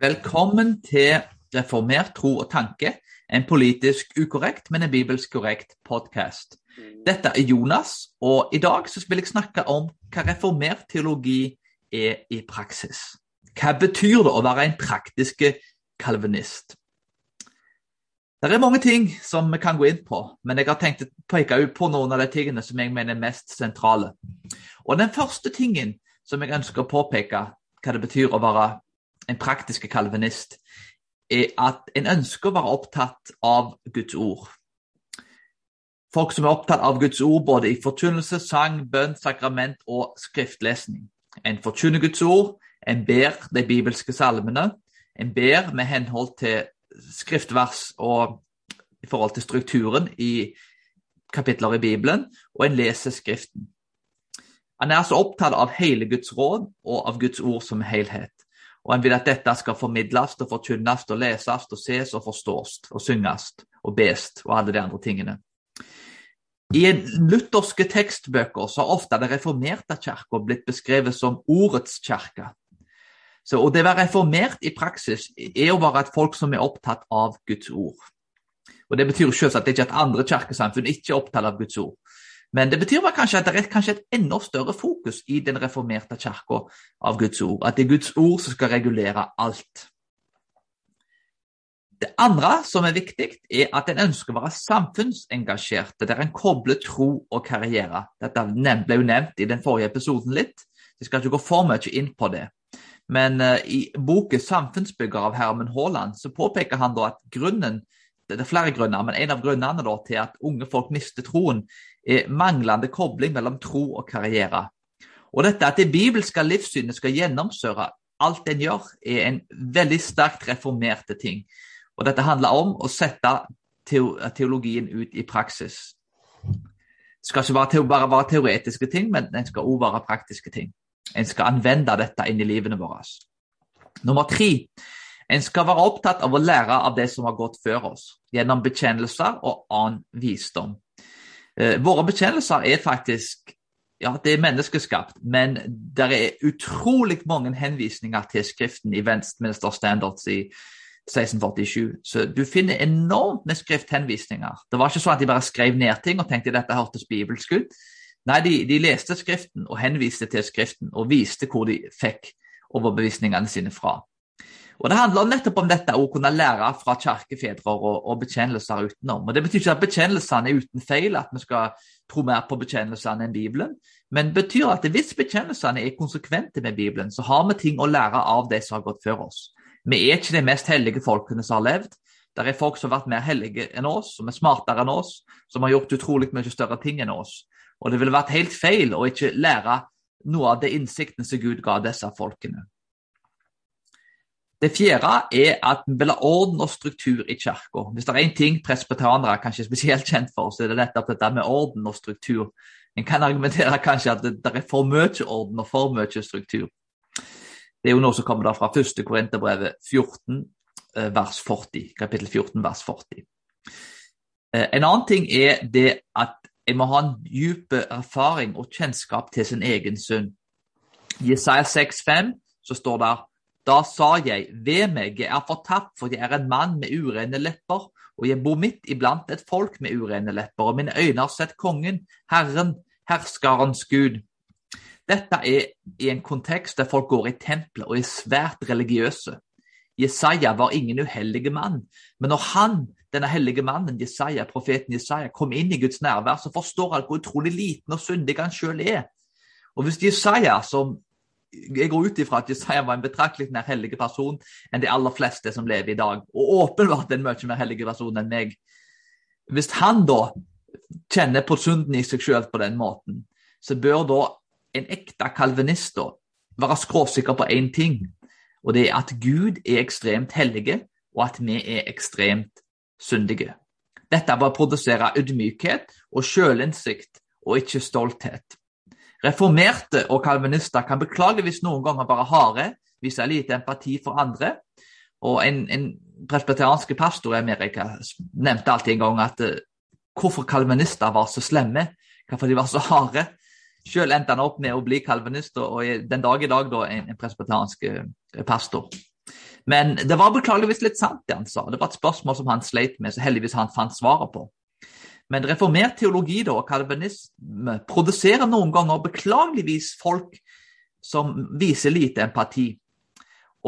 Velkommen til Reformert tro og tanke, en politisk ukorrekt, men en bibelsk korrekt podkast. Dette er Jonas, og i dag vil jeg snakke om hva reformert teologi er i praksis. Hva betyr det å være en praktisk kalvinist? Det er mange ting som vi kan gå inn på, men jeg har tenkt å peke ut på noen av de tingene som jeg mener er mest sentrale. Og Den første tingen som jeg ønsker å påpeke hva det betyr å være en praktisk kalvinist, er at en ønsker å være opptatt av Guds ord. Folk som er opptatt av Guds ord både i forkynnelse, sang, bønn, sakrament og skriftlesning. En forkynner Guds ord, en ber de bibelske salmene, en ber med henhold til skriftvers og i forhold til strukturen i kapitler i Bibelen, og en leser Skriften. Han er altså opptatt av hele Guds råd og av Guds ord som helhet. Og en vil at dette skal formidles og forkynnes og leses og ses og forstås og synges og best og alle de andre tingene. I lutherske tekstbøker så har ofte det reformerte kirka blitt beskrevet som ordets kirke. Så, Det å være reformert i praksis er å være et folk som er opptatt av Guds ord. Og Det betyr selvsagt ikke at andre kirkesamfunn ikke er opptatt av Guds ord. Men det betyr kanskje at det er kanskje et enda større fokus i den reformerte kirka av Guds ord. At det er Guds ord som skal regulere alt. Det andre som er viktig, er at en ønsker å være samfunnsengasjert, der en kobler tro og karriere. Dette ble jo nevnt i den forrige episoden litt. Jeg skal ikke gå for mye inn på det. Men uh, i boken 'Samfunnsbygger' av Herman Haaland så påpeker han at grunnen det er flere grunner, men en av grunnene til at unge folk mister troen, manglende kobling mellom tro og karriere. Og dette At det bibelske livssynet skal gjennomsøre alt en gjør, er en veldig sterkt reformerte ting. Og Dette handler om å sette teologien ut i praksis. Det skal ikke bare, være teoretiske ting, men det skal også være praktiske ting. En skal anvende dette inn i livene våre. Nummer tre en skal være opptatt av å lære av det som har gått før oss, gjennom bekjennelser og annen visdom. Eh, våre bekjennelser er faktisk ja, det er menneskeskapt, men det er utrolig mange henvisninger til Skriften i Westminster Standards i 1647. Så du finner enormt med skrifthenvisninger. Det var ikke sånn at de bare skrev ned ting og tenkte dette hørtes bibelsk ut. Nei, de, de, leste Skriften og henviste til Skriften og viste hvor de fikk overbevisningene sine fra. Og Det handler nettopp om dette å kunne lære fra kirkefedre og, og bekjennelser utenom. Og Det betyr ikke at bekjennelsene er uten feil, at vi skal tro mer på bekjennelsene enn Bibelen. Men det betyr at hvis bekjennelsene er konsekvente med Bibelen, så har vi ting å lære av de som har gått før oss. Vi er ikke de mest hellige folkene som har levd. Det er folk som har vært mer hellige enn oss, som er smartere enn oss, som har gjort utrolig mye større ting enn oss. Og det ville vært helt feil å ikke lære noe av det innsikten som Gud ga disse folkene. Det fjerde er at vi vil ha orden og struktur i kirka. Hvis det er én ting presbyterianere er kanskje spesielt kjent for, så er det nettopp dette med orden og struktur. En kan argumentere kanskje at det, er for mye orden og for mye struktur. Det er jo noe som kommer da fra 1. Korinterbrevet 14, eh, vers 40, kapittel 14, vers 40. Eh, en annen ting er det at en må ha en dyp erfaring og kjennskap til sin egen synd. I Jesaja 6,5 så står det da sa jeg, ved meg, jeg er fortapt, for jeg er en mann med urene lepper, og jeg bor midt iblant et folk med urene lepper, og mine øyne har sett kongen, Herren, herskerens Gud. Dette er i en kontekst der folk går i tempelet og er svært religiøse. Jesaja var ingen uheldige mann, men når han, denne hellige mannen, Jesaja, profeten Jesaja, kom inn i Guds nærvær, så forstår han hvor utrolig liten og syndig han sjøl er. Og hvis Jesaja, som jeg går ut ifra at Jesaja var en betraktelig mer hellig person enn de aller fleste som lever i dag, og åpenbart en mye mer hellig person enn meg. Hvis han da kjenner på synden i seg selv på den måten, så bør da en ekte kalvinist da være skråsikker på én ting, og det er at Gud er ekstremt hellige, og at vi er ekstremt syndige. Dette bør produsere ydmykhet og sjølinnsikt, og ikke stolthet. Reformerte og kalvinister kan beklageligvis noen ganger være harde, vise lite empati for andre. Og En, en presbyteriansk pastor i Amerika nevnte alltid en gang at uh, hvorfor kalvinister var så slemme, hvorfor de var så harde. Selv endte han opp med å bli kalvinist, og den dag i dag da en, en presbyteriansk uh, pastor. Men det var beklageligvis litt sant, det han sa. Det var et spørsmål som han sleit med, så heldigvis han fant svaret på. Men reformert teologi da, og kalvinisme produserer noen ganger beklageligvis folk som viser lite empati.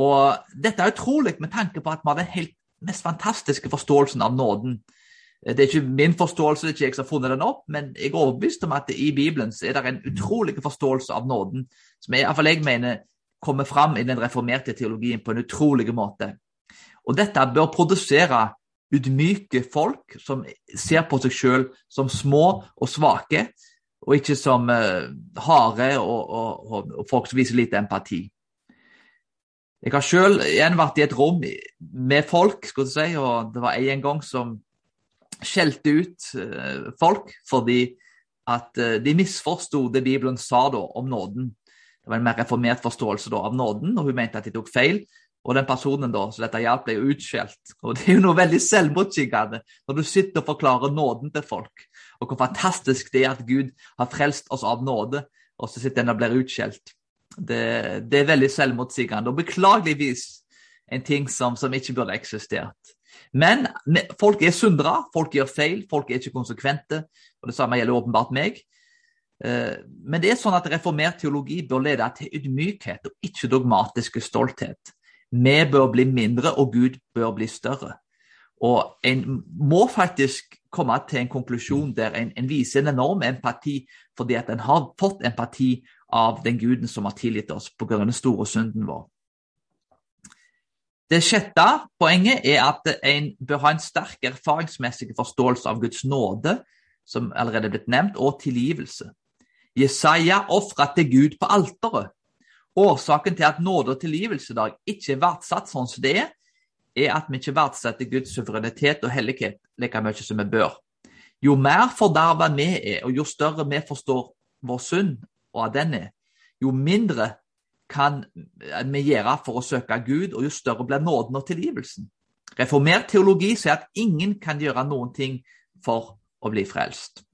Og dette er utrolig med tanke på at vi har den helt mest fantastiske forståelsen av nåden. Det er ikke min forståelse, det er ikke jeg som har funnet den opp, men jeg er overbevist om at i Bibelen så er det en utrolig forståelse av nåden, som jeg, iallfall jeg mener kommer fram i den reformerte teologien på en utrolig måte. Og dette bør produsere ydmyke folk som ser på seg selv som små og svake, og ikke som uh, harde og, og, og, og, folk som viser lite empati. Jeg har selv igjen vært i et rom med folk, skulle du si, og det var en gang som skjelte ut uh, folk fordi at uh, de misforsto det Bibelen sa da om nåden. Det var en mer reformert forståelse da, av nåden, og hun mente at de tok feil. Og den personen da, så dette hjalp, ble jo utskjelt. Og det er jo noe veldig selvmotsigende når du sitter og forklarer nåden til folk, og hvor fantastisk det er at Gud har frelst oss av nåde, og så sitter en og blir utskjelt. Det, det, er veldig selvmotsigende, og beklageligvis en ting som, som ikke burde eksistert. Men folk er syndere, folk gjør feil, folk er ikke konsekvente, og det samme gjelder åpenbart meg. Eh, men det er sånn at reformert teologi bør lede til ydmykhet og ikke dogmatiske stolthet. Vi bør bli mindre, og Gud bør bli større. Og en må faktisk komme til en konklusjon der en, en viser en enorm empati fordi at en har fått empati av den guden som har tilgitt oss på grunn av den store synden vår. Det sjette poenget er at en bør ha en sterk erfaringsmessig forståelse av Guds nåde, som allerede er blitt nevnt, og tilgivelse. Jesaja ofra til Gud på alteret. Årsaken til at nåde og tilgivelse i dag ikke er verdsatt sånn som det er, er at vi ikke verdsetter Guds suverenitet og hellighet like mye som vi bør. Jo mer forderva vi er, og jo større vi forstår vår synd og at den er, jo mindre kan vi gjøre for å søke Gud, og jo større blir nåden og tilgivelsen. Reformert teologi sier at ingen kan gjøre noen ting for å bli frelst.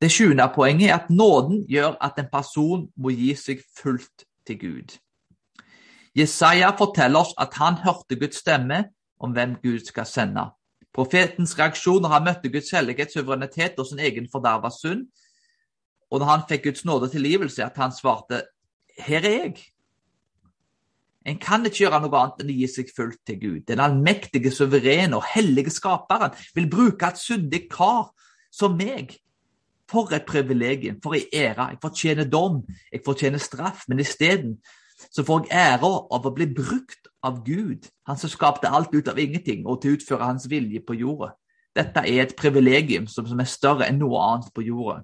Det sjuende poenget er at nåden gjør at en person må gi seg fullt til Gud. Jesaja forteller oss at han hørte Guds stemme om hvem Gud skal sende. Profetens reaksjon når han møtte Guds hellighet, suverenitet og sin egen forderva synd, og når han fikk Guds nåde tilgivelse, at han svarte, 'Her er jeg'. En kan ikke gjøre noe annet enn å gi seg fullt til Gud. Den allmektige, suverene og hellige skaperen vil bruke et syndig kar som meg for et privilegium, for en ære. Jeg fortjener dom, jeg fortjener straff, men isteden så får jeg ære av å bli brukt av Gud, han som skapte alt ut av ingenting, og til å utføre hans vilje på jorda. Dette er et privilegium som, som er større enn noe annet på jorda.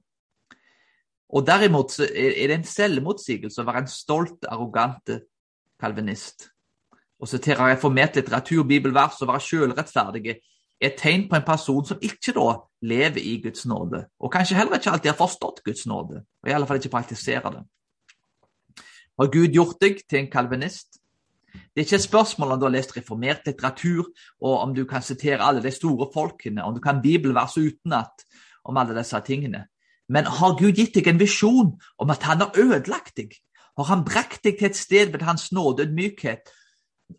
Og Derimot er det en selvmotsigelse å være en stolt, arrogant kalvinist. Å sitere reformert litteratur, bibelvers og være selvrettferdige er tegn på en person som ikke da lever i Guds nåde, og kanskje heller ikke alltid har forstått Guds nåde, og i alle fall ikke praktiserer det. Har Gud gjort deg til en kalvinist? Det er ikke et spørsmål om du har lest reformert litteratur, og om du kan sitere alle de store folkene, om du kan bibelvers utenat om alle disse tingene. Men har Gud gitt deg en visjon om at han har ødelagt deg? Har han brakt deg til et sted ved hans nåde, mykhet,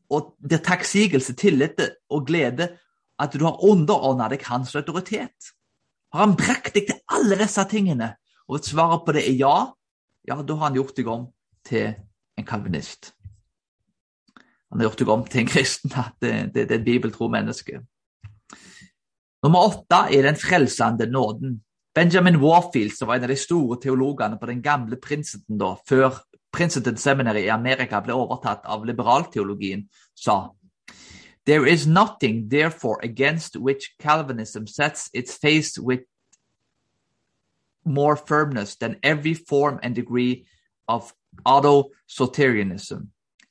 og der takksigelse, tillit og glede at du har underordna deg hans autoritet? Har han brakt deg til alle disse tingene? Og svaret på det er ja, ja, da har han gjort deg om til en kalvinist. Han har gjort deg om til en kristen, at det, det, det er et bibeltro menneske. Nummer åtte er den frelsende nåden. Benjamin Warfield, som var en av de store teologene på den gamle Princeton da, før Princeton Seminary i Amerika ble overtatt av liberalteologien, sa There is nothing, therefore, against which Calvinism sets its face with more firmness than every form and degree of auto-soterianism,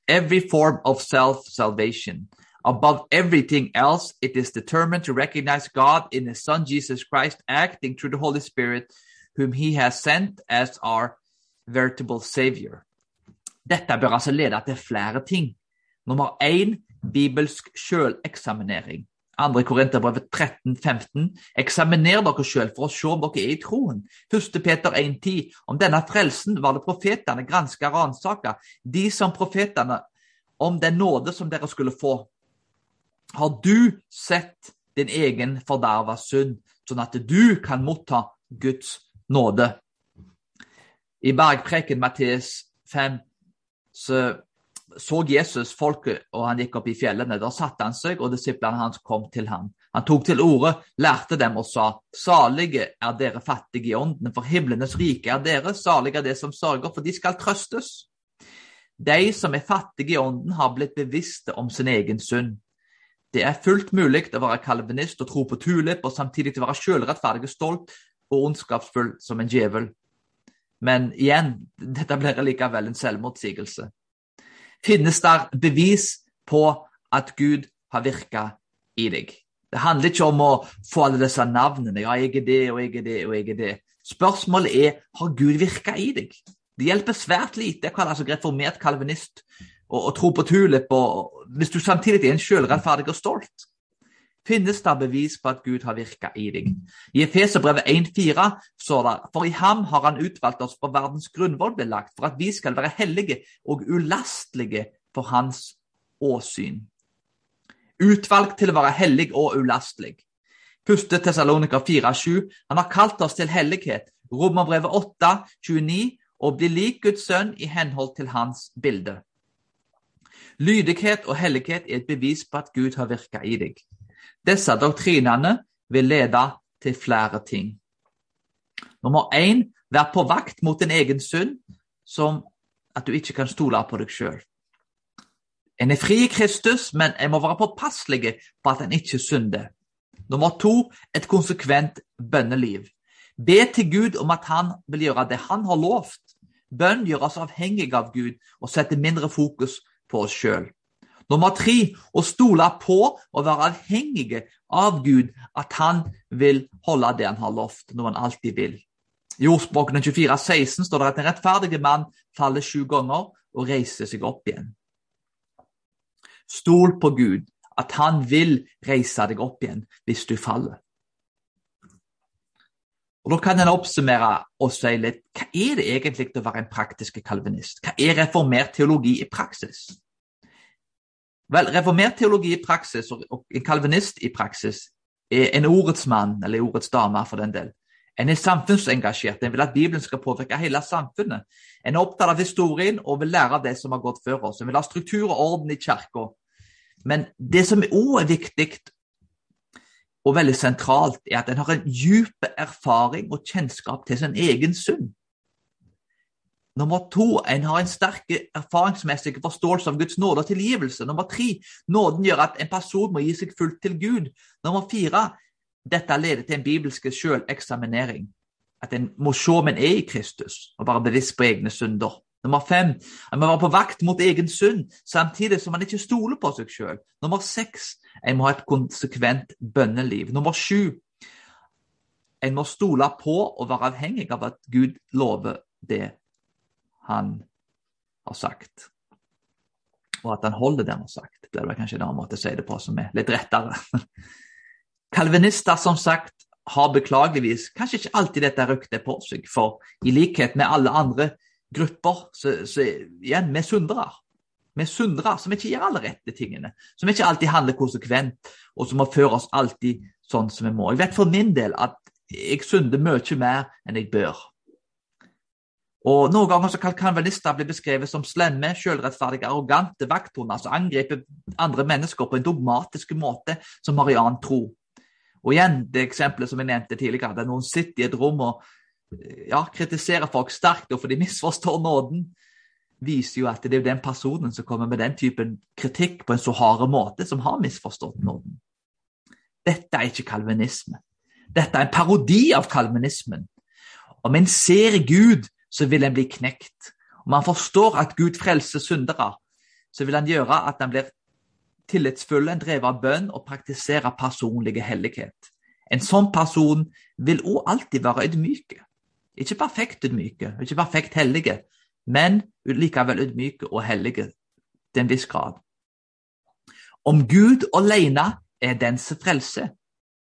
every form of self-salvation. Above everything else, it is determined to recognize God in His Son Jesus Christ acting through the Holy Spirit, whom He has sent as our veritable Savior. Dette bør altså lede til ting. Nummer én bibelsk sjøleksaminering. 2. Korinterbrevet 13-15. Eksaminer dere sjøl for å se om dere er i troen. 1. Peter 1,10. Om denne frelsen var det profetene granska ransaka, de som profetene om den nåde som dere skulle få. Har du sett din egen forderva synd, sånn at du kan motta Guds nåde? I bergpreken Matteus 5 så så Jesus folket, og han gikk opp i fjellene. Da satte han seg, og disiplene hans kom til ham. Han tok til orde, lærte dem og sa, salige er dere fattige i ånden, for himlenes rike er dere, salige er det som sørger, for de skal trøstes. De som er fattige i ånden, har blitt bevisste om sin egen synd. Det er fullt mulig å være kalvinist og tro på tulip, og samtidig til være selvrettferdig, stolt og ondskapsfull som en djevel. Men igjen, dette blir likevel en selvmotsigelse. Finnes der bevis på at Gud har virka i deg? Det handler ikke om å få alle disse navnene. Ja, jeg er det, og jeg er det, og jeg er det. Spørsmålet er har Gud virka i deg. Det hjelper svært lite å kalle seg reformert kalvinist og, og tro på tulip, og, hvis du samtidig er en selvrettferdig og stolt finnes det bevis på at Gud har virka i deg. I Efeserbrevet 1,4 står det For i ham har han utvalgt oss på verdens grunnvoll belagt, for at vi skal være hellige og ulastelige for hans åsyn. Utvalgt til å være hellig og ulastelig. 1. Tessalonika 4,7 Han har kalt oss til hellighet. Romerbrevet 8, 29 og bli lik Guds sønn i henhold til hans bilde. Lydighet og hellighet er et bevis på at Gud har virka i deg. Disse doktrinene vil lede til flere ting. Nummer én vær på vakt mot din egen synd, som at du ikke kan stole på deg sjøl. En er fri i Kristus, men en må være påpasselig på at en ikke synder. Nummer to et konsekvent bønneliv. Be til Gud om at han vil gjøre det han har lovt. Bønn gjør oss avhengige av Gud og setter mindre fokus på oss sjøl. Nummer tre å stole på og være avhengige av Gud, at han vil holde det han har lovt, noe han alltid vil. I ordspråkene 24, 16 står det at en rettferdig mann faller sju ganger og reiser seg opp igjen. Stol på Gud, at han vil reise deg opp igjen hvis du faller. Og Da kan en oppsummere og si litt hva er det egentlig å være en praktisk kalvinist? Hva er reformert teologi i praksis? Vel, reformert teologi i praksis og en kalvinist i praksis er en ordets mann, eller ordets dame for den del. En er samfunnsengasjert, en vil at Bibelen skal påvirke hele samfunnet. En er opptatt av historien og vil lære av det som har gått før oss. En vil ha struktur og orden i kirka. Men det som òg er viktig og veldig sentralt, er at en har en dyp erfaring og kjennskap til sin egen synd. Nummer to, en har en sterk erfaringsmessig forståelse av Guds nåde og tilgivelse. Nummer tre, nåden gjør at en person må gi seg fullt til Gud. Nummer fire, dette leder til en bibelsk sjøleksaminering. At en må se om en er i Kristus, og være bevisst på egne synder. Nummer fem, en må være på vakt mot egen synd, samtidig som man ikke stoler på seg selv. Nummer seks, en må ha et konsekvent bønneliv. Nummer sju, en må stole på og være avhengig av at Gud lover det han har sagt. Og at han holder det han har sagt. Det er kanskje en annen måte å si det på som er litt rettere. Kalvinister, som sagt, har beklageligvis kanskje ikke alltid dette ryktet på seg, for i likhet med alle andre grupper, så, så igjen, vi syndere. Vi syndere som ikke gjør alle rette tingene, som ikke alltid handler konsekvent, og som må føre oss alltid sånn som vi må. Jeg vet for min del at jeg synder mye mer enn jeg bør. Og Noen ganger så kan kalvinister bli beskrevet som slemme, selvrettferdige, arrogante vakthunder som angriper andre mennesker på en dogmatisk måte som har marian tro. Og igjen det eksempelet som jeg nevnte tidligere, der noen sitter i et rom og ja, kritiserer folk sterkt for de misforstår nåden, viser jo at det er den personen som kommer med den typen kritikk på en så hard måte, som har misforstått nåden. Dette er ikke kalvinisme. Dette er en parodi av kalvinismen. Om en ser Gud så vil en bli knekt. Om han forstår at Gud frelser syndere, så vil han gjøre at han blir tillitsfull, en drevet av bønn og praktiserer personlig hellighet. En sånn person vil òg alltid være ydmyk. Ikke perfekt ydmyke, ikke perfekt hellige, men likevel ydmyke og hellige til en viss grad. Om Gud alene er dens frelse,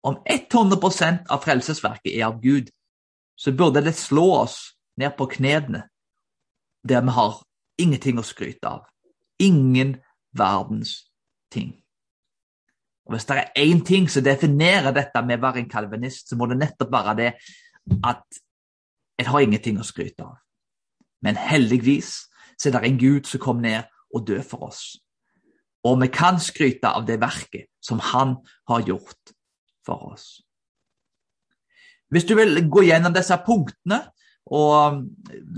om 100% av frelsesverket er av Gud, så burde det slå oss ned på knærne, der vi har ingenting å skryte av. Ingen verdens ting. Og Hvis det er én ting som definerer dette med å være en kalvinist, så må det nettopp være det at jeg har ingenting å skryte av. Men heldigvis så er det en Gud som kom ned og døde for oss. Og vi kan skryte av det verket som han har gjort for oss. Hvis du vil gå gjennom disse punktene og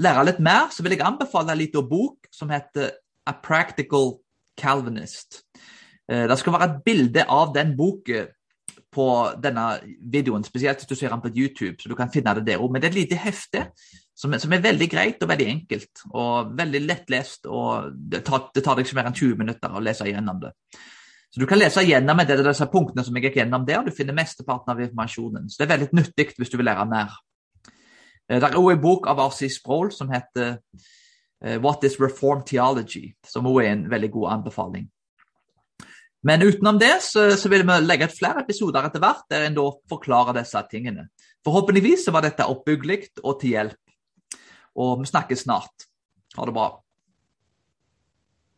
lære litt mer, så vil jeg anbefale en liten bok som heter A Practical Calvinist. Eh, det skal være et bilde av den boken på denne videoen, spesielt hvis du ser den på YouTube, så du kan finne det der også. Men det er et lite hefte som som er, veldig greit og veldig enkelt. Og veldig lettlest. og Det tar, det tar deg ikke mer enn 20 minutter å lese gjennom det. Så Du kan lese gjennom disse punktene som jeg gikk gjennom der, og du finner mesteparten av informasjonen. Så Det er veldig nyttig hvis du vil lære mer. Eh, det er òg en bok av R.C. Sproul som heter eh, What is Reform Theology, som òg er en veldig god anbefaling. Men utenom det så, så, vil vi legge ut flere episoder etter hvert der en da forklarer disse tingene. Forhåpentligvis så var dette oppbyggelig og til hjelp. Og vi snakkes snart. Ha det bra.